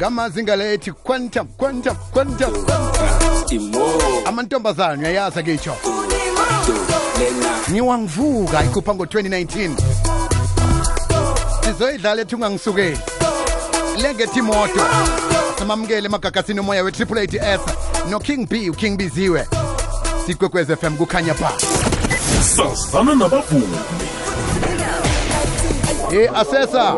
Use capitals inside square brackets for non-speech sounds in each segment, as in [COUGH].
ngamazinga lethi quantum quantum quantum amantombazane uyayazi kitsho ngiwangivuka ikhupha ngo-2019 sizoyidlala ethi ungangisukeli lengethi imoto samamukele emagagasini omoya we-triple eight s. Noking b uking biziwe. Sikwekwez fm kukhanya ba sazana nabavumi e asesa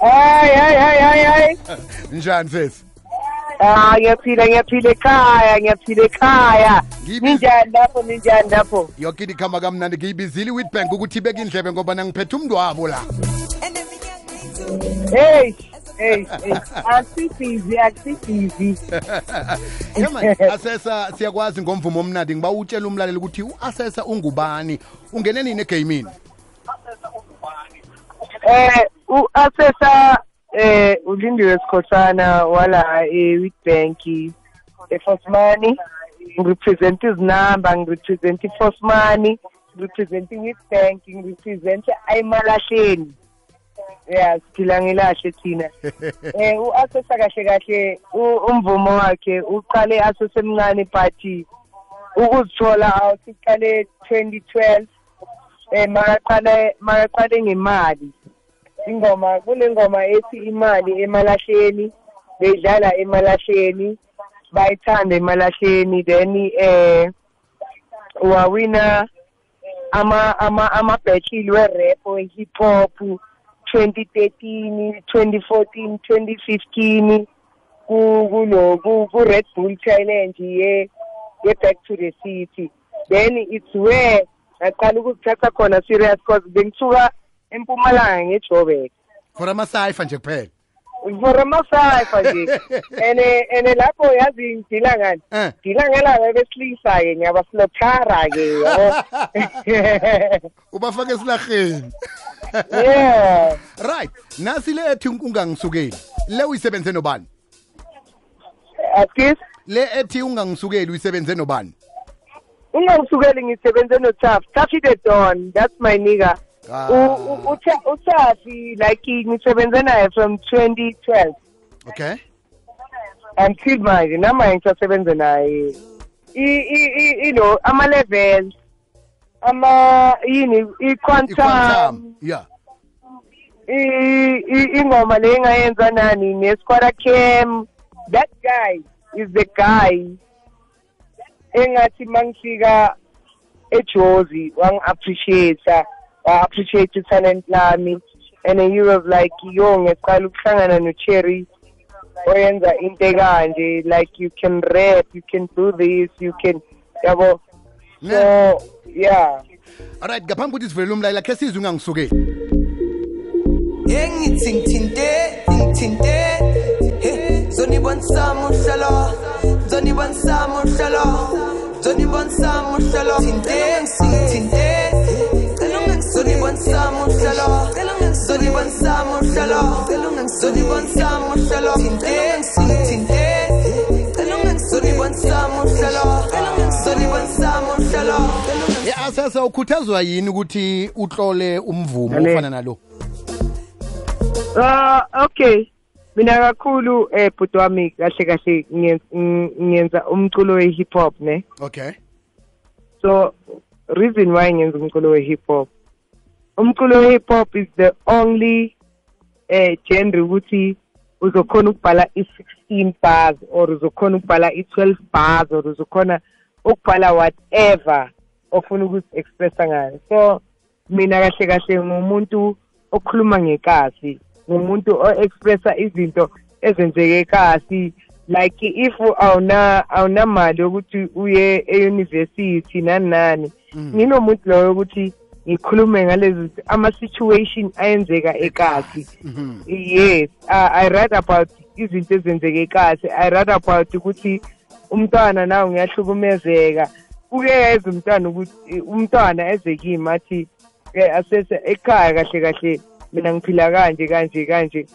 hayi hayi hayi hayi hayi njani sesi ah ngiyaphila ngiyaphila ekhaya ngiyaphila ekhaya. Ninjani lapho ninjani lapho? Yoke ikhama kamnandi ngiyibizile iwitbank ukuthi ibeke indlebe ngoba nangiphethe umntu wabo la. Hey hey hey. Akusibhizi [LAUGHS] yama asesa siyakwazi ngomvumo omnandi ngiba utshela umlaleli ukuthi u-asesa ungubani? Ungene nini egamini eh u-asesa eh ulindiwe sikhosana wala e-witbank e-fosmani ngirepresent izinamba ngirepresent i-fosmani ngirepresent i-witbank ngirepresent ayimalahleni ya siphila ngelahle thina. [LAUGHS] Eh u-asesa kahle kahle umvumo wakhe uqale asesemncane but ukuzithola out uqale 2012 eh makaqale makaqale ngemali. Ingoma kule ngoma ethi imali emalahleni beyidlala emalahleni bayithanda emalahleni then eh wawina ama ama ama battle we rap we hip hop 2013 2014 2015 ku kulo ku Red Bull challenge ye ye back to the city. Then it's where ngaqala ukuzithatha khona serious because bengisuka empumalanga ngejobek for amasaifa nje kuphela. For amasaifa nje. [LAUGHS] Ene ene lapho yazi ngidila ngani? Eh. ngidila ngelanga besilisa-ke ngiyabasilothara-ke yabo [LAUGHS] ubafake esilaheni yeah. Right. Nasi le ethi ungangisukeli le uyisebenze nobani? Askis le ethi ungangisukeli uyisebenze nobani? Ungangisukeli ngisebenze notaf tafi the don that's my nigga Ah. U- u- uTha- utafi like ngisebenze naye from 2012 okay. Until manje namanje ngisasebenze naye. I- i- i- ilo ama-levels ama yini i-quantum. Yeah. Ingoma le engayenza nani nesquara cam. That guy is the guy engathi mangifika ejozi wangi-appreciate wa-appreciate i-talent lami. And he was like yo ngiyaqala ukuhlangana no-cherry oyenza into ekanje. Like you can rap you can do this you can yabo? So yeah. Alright ngaphambi ukuthi sivulele umlayela khe sizwe ungangisukeli Yengithi ngithinte ngithinte he zonibonisa muhlalo zonibonisa muhlalo zonibonisa muhlalo thinte ngithinte zonibonisa muhlalo zonibonisa muhlalo zonibonisa muhlalo thinte ngithinte zonibonisa muhlalo zonibonisa muhlalo e-asesa ukhuthazwa yini ukuthi utlole umvumo ofana nalo? Ah okay. Mina kakhulu eh bhuti wami kahle kahle ngiyen- ng- ngiyenza umculo we hip hop ne. okay. So reason why ngiyenza umculo we hip hop. Umculo we hip hop is the only eh genre ukuthi uzokhona ukubhala i16 bars or uzokhona ukubhala i12 bars or uzokhona ukubhala whatever ofuna ukuthi expressa ngayo. So mina kahle kahle ngumuntu okhuluma ngekasi ngumuntu o-expressa izinto ezenzeke kasi like if awuna awunamali yokuthi uye e-university nani nani. Nginomuntu loyo ukuthi ngikhulume ngalezi ama-situation ayenzeka ekasi. Yes i read about izinto ezenzeke ekasi. I read about ukuthi umntwana nawe ngiyahlukumezeka. Uke yeza umntwana ukuthi umntwana eze kimi athi eh asese ekhaya kahle kahle mina ngiphila kanje kanje kanje.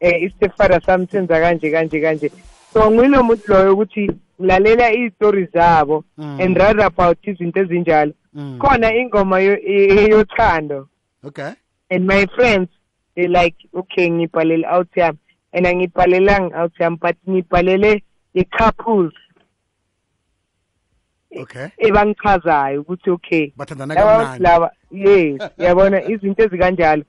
Eh isifara sami senza kanje kanje kanje. So nginomuntu loyo ukuthi ngilalela izitori zabo and read about izinto ezinjalo. Khona ingoma yo- yothando. Okay. And my friends they like okay ngibhalele out yami. And angibhalelanga out yami but ngibhalele i-couples. Okay. Ebangichazayo ukuthi okay laba yes yabona izinto ezikanjalo.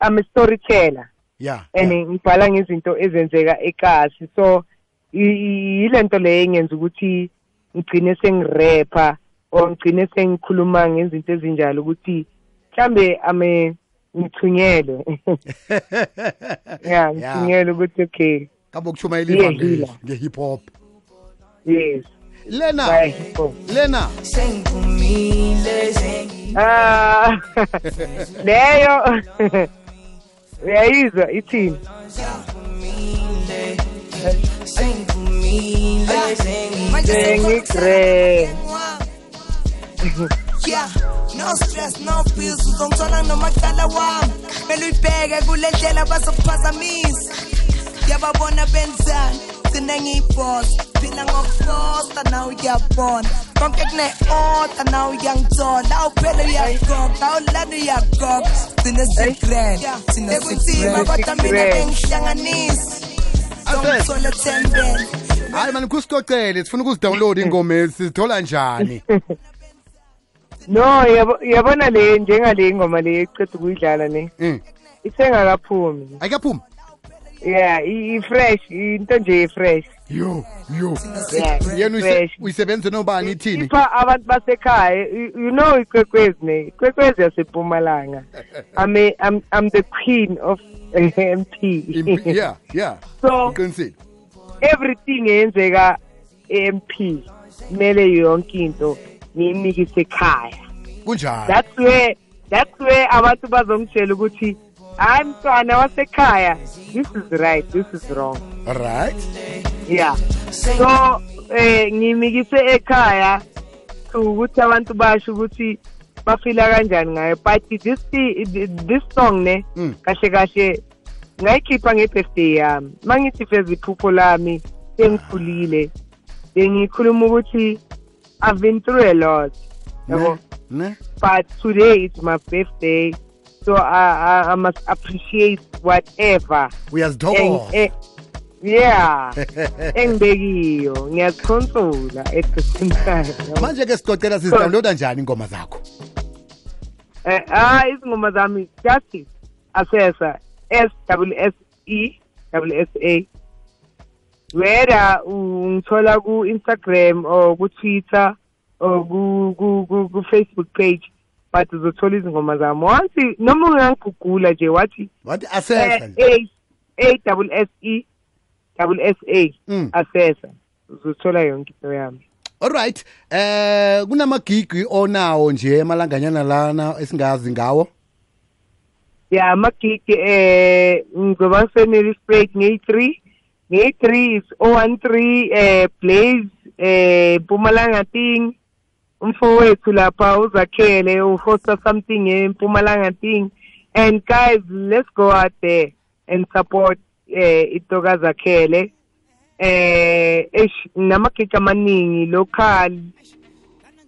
I'm a storyteller. Yeah and ngibhala ngezinto ezenzeka ekasi. So yilento leyo engenza ukuthi ngigcine sengirapper or ngigcine sengikhuluma ngezinto ezinjalo ukuthi mhlambe ame ngithunyelwe. [LAUGHS] Ya ngithunyelwe ukuthi okay. Kabe hila. nge-hip hop yes. Lena lena. Sengiphumile ah. [LAUGHS] leyo. [LAUGHS] Uyayizwa ithini? Sengiphumile sengigre Yeah, no stress, no pills, uzongithola noma kuqala wami Kumele uyibheke kule ndlela bazokuphazamisa Yababona benzani, gcine ngiyiboss Phila ngokufosta, nawe uyabona Konke kune-order, nawe uyangithola Awuphele uyagoga, awulani uyagoga Gcine sigrand, thina sigrand Kodwa mina bengihlanganisa hayi mani kusicocele sifuna ukuzidownload ingoma sizithola njani? [LAUGHS] No yabo- yabona le njengale ngoma le eceda ukuyidlala ne Mm. isengakaphumi. Ayikaphumi? Yeah i-fresh into nje i-fresh yo yo. Yeah yena uyise- fresh. uyisebenze nobani ithini ipha abantu basekhaya you you know ikwekwezi ne ikwekwezi yasepumalanga [LAUGHS] I'm, a, I'm, I'm the queen of [LAUGHS] Impi- yeah yeah. So everything eyenzeka e-MP kumele yonke into ngiyimikise ekhaya kunjani that's where that's where abantu bazongitshela ukuthi hayi mntwana wasekhaya this is right this is wrong. Right yeah. So eh ngimikise ekhaya ukuthi abantu basho ukuthi bafila kanjani ngayo. But this this song ne Mm. kahle kahle ngayikhipha nge-birthday yami. Mangithi feza iphupho lami sengikhulile bengikhuluma ukuthi i've been through a lot yabo? But today is my birthday so I, I, I must appreciate whatever. Uyazithokoza yeah. [LAUGHS] Engibekiyo ngiyazikhonsola at the same time manje. Ke sicocela sizidownloada njani ingoma zakho? Eh, ah izingoma zami just asesa S W S E W S A. Whether ungithola ku Instagram or ku Twitter or ku ku ku, Facebook page but uzothola izingoma zami. Once noma ungangigugula nje wathi wathi eh, asesa A A double S E double S A Mm. asesa. Uzothola yonke into yami. Alright eh kunamagigi onawo nje emalanganyana lana esingazi ngawo? Ya amagigi eh ngizoba seneli straight ngeyi-3 ngeyi-3 is 013 eh blaze eh mpumalanga ting. Umfowethu lapha uzakhele uhosta something empumalanga ting. And guys let's go out there and support. Eh itoka zakhele eh eish namagigi amaningi local.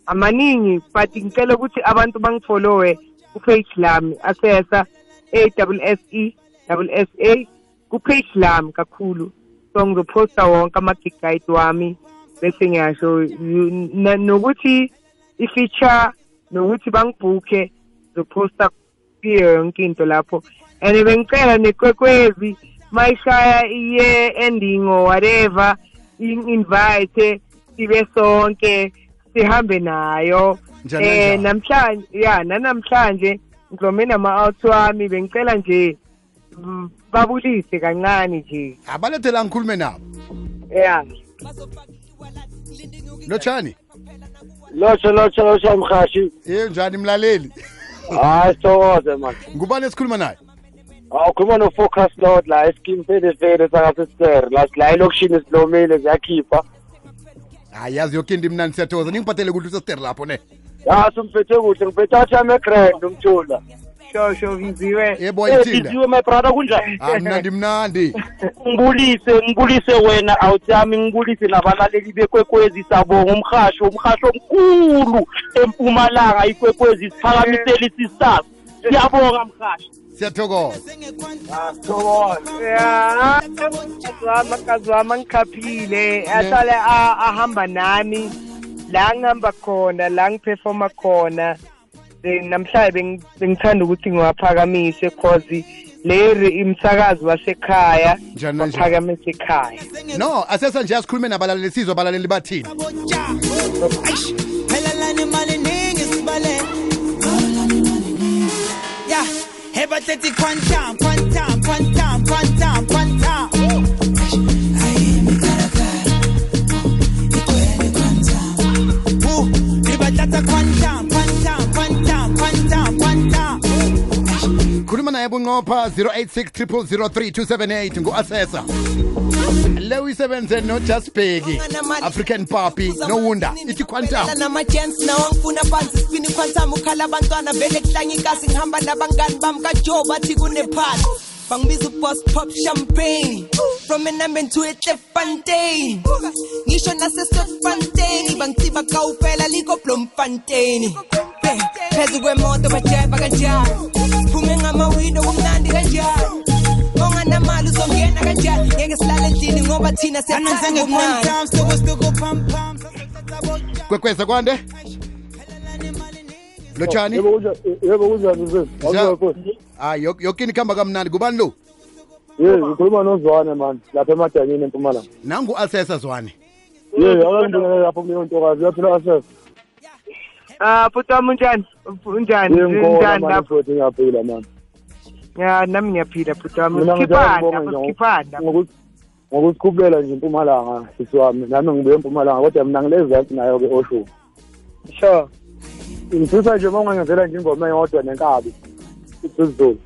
Amaningi but ngicela ukuthi abantu bangifollowe kupage lami asesa A double S E double S A kupage lami kakhulu. So ngizophosta wonke ama-gig guide wami bese ngiyasho nokuthi i-feature nokuthi bangibhukhe ngizophosta kuyo yonke into lapho. And bengicela nekwekwezi mayishaya iye ending or whatever i-invite sibe sonke sihambe nayo. Njani eh kanjani? namhlanje ya nanamhlanje ngizome nama-out wami bengicela nje mm, babulise kancane nje. Abalethela ngikhulume nabo. Ya. Lotshani? Lotsho lotsho lotsho mhashi. Ye njani mlaleli? Hayi sithokoze man ngubani esikhuluma naye? Awukhuluma no-focus lord la eskimpelefele sakasester la la elokishini silomile ziyakhipha hayi yazi yoke into imnandi siyathokoza ningiphathele kuhle usestere lapho ne ya sumphethe kuhle ngiphethe athi amegrand umthula sho sho biziwe yebo Eh, ayithinda biziwe my brother kunjani ah mnandi mnandi ngibulise ngibulise wena awutsami ngibulise nabalaleli bekwekwezi sabonga umhasho umhasho omkhulu empumalanga ikwekwezi siphakamisela isisasa siyabonga mhashi siyathokoza. Makazi wami angikhaphile ahlale ahamba nami. La ngihamba khona la ngiphefoma khona. Namhlanje bengithanda ukuthi ngiwaphakamise cause leri imsakazi wasekhaya waphakamise ekhaya. No asesa nje asikhulume nabalaleli sizwe abalaleli bathini Ever take it one time, one time, one time, one time, one time. khuluma naye bunqopha 086 003 278 ngu-asesa lewisebenze nojasbeki african papi nowunda ithi quantum bangibiza uboss pop champagne from enamben to etlefontein ngisho nasesefontein bangitsiba kawupela likoblomfontein phezu kwemoto bajaiva kanjani phume ngamawido kumnandi kanjani onganamali uzongena kanjani? Ngeke silale endlini ngoba thina Ananzange siyathanda kumnandi quantum Stoko stoko pam pam kwekweza kwande? Lotshani? Yebo kunjani? Yebo kunjani mfethu? Ja- awuzwe hayi yokini kuhamba kamnandi. Kubani lo? Ye ngikhuluma nozwane mani lapha emadanyeni empumalanga. Nangu-asesa zwane. Ye akangibingelela lapho kuleyo ntokazi. Uyaphila asesa ah bhuti wami unjani? Unjani? Ye ngikhona unjani mani lapho? Futhi ngiyaphila mani ya nami ngiyaphila bhuti wami. Sikhipana ngokusikhuphela nje empumalanga sisi wami. Nami ngibuye empumalanga kodwa mina ngilezansi nayo-ke osho sure. Ngifisa nje uma ungangenzela nje ingoma eyodwa nenkabi isizulu.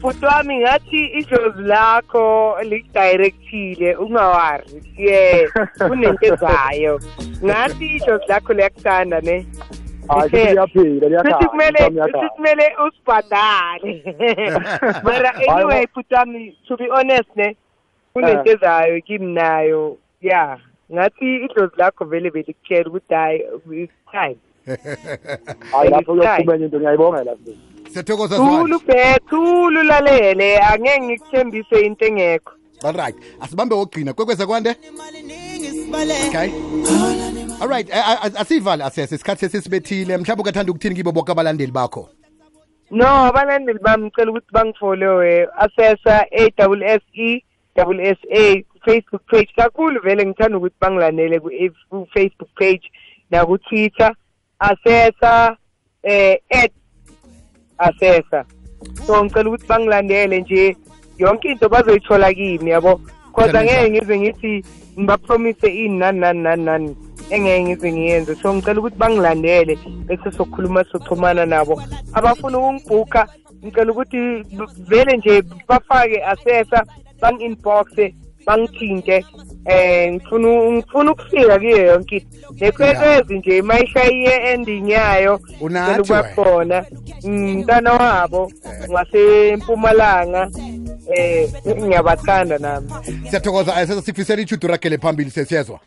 Bhuti wami ngathi idlozi lakho likudirectile ungawari ye kunento [LAUGHS] ezayo. Ngathi idlozi lakho liyakuthanda ne? Hayi Sihle. liyaphila sithi kumele liyakhaya sithi kumele usibhadale mara anyway bhuti wami to be honest ne kunento ezayo kimi nayo ya ngathi idlozi lakho vele belikutshela ukuthi hayi it's time hayi lapho kuyophumenya into ngiyayibongela futhi siyathokoza thulu zwane be thulu lalele angeke ngikuthembise into engekho alright asibambe wogcina kwekweza kwande Mali ningi sibale okay. Alright eh, a- a- asivale asese isikhathi sesisibethile mhlawumbe ungathanda ukuthini kibo bonke abalandeli bakho? No abalandeli bami ngicela ukuthi bangifollowe asesa a double s e double s a facebook page. Kakhulu vele ngithanda ukuthi bangilandele ku-facebook page naku-twitter. Asesa eh at asesa so ngicela ukuthi bangilandele nje yonke into bazoyithola kimi yabo? Cause angeke ngize ngithi ngibapromise ini nani nani nani nani. Engeke ngize ngiyenze. So ngicela ukuthi bangilandele bese sokhuluma soxhumana nabo. Abafuna ukungibhukha ngicela ukuthi vele nje bafake asesa bangi-inboxe bangithinte eh ngifuna ngifuna ukufika kuyo yonke into. Nekwekwezi nje mayishayiye ending yayo ukuba khona. Mntana wabo ngasempumalanga eh ngiyabathanda nami. Siyathokoza asesa sifisela ichudu rakele phambili sesiyezwa.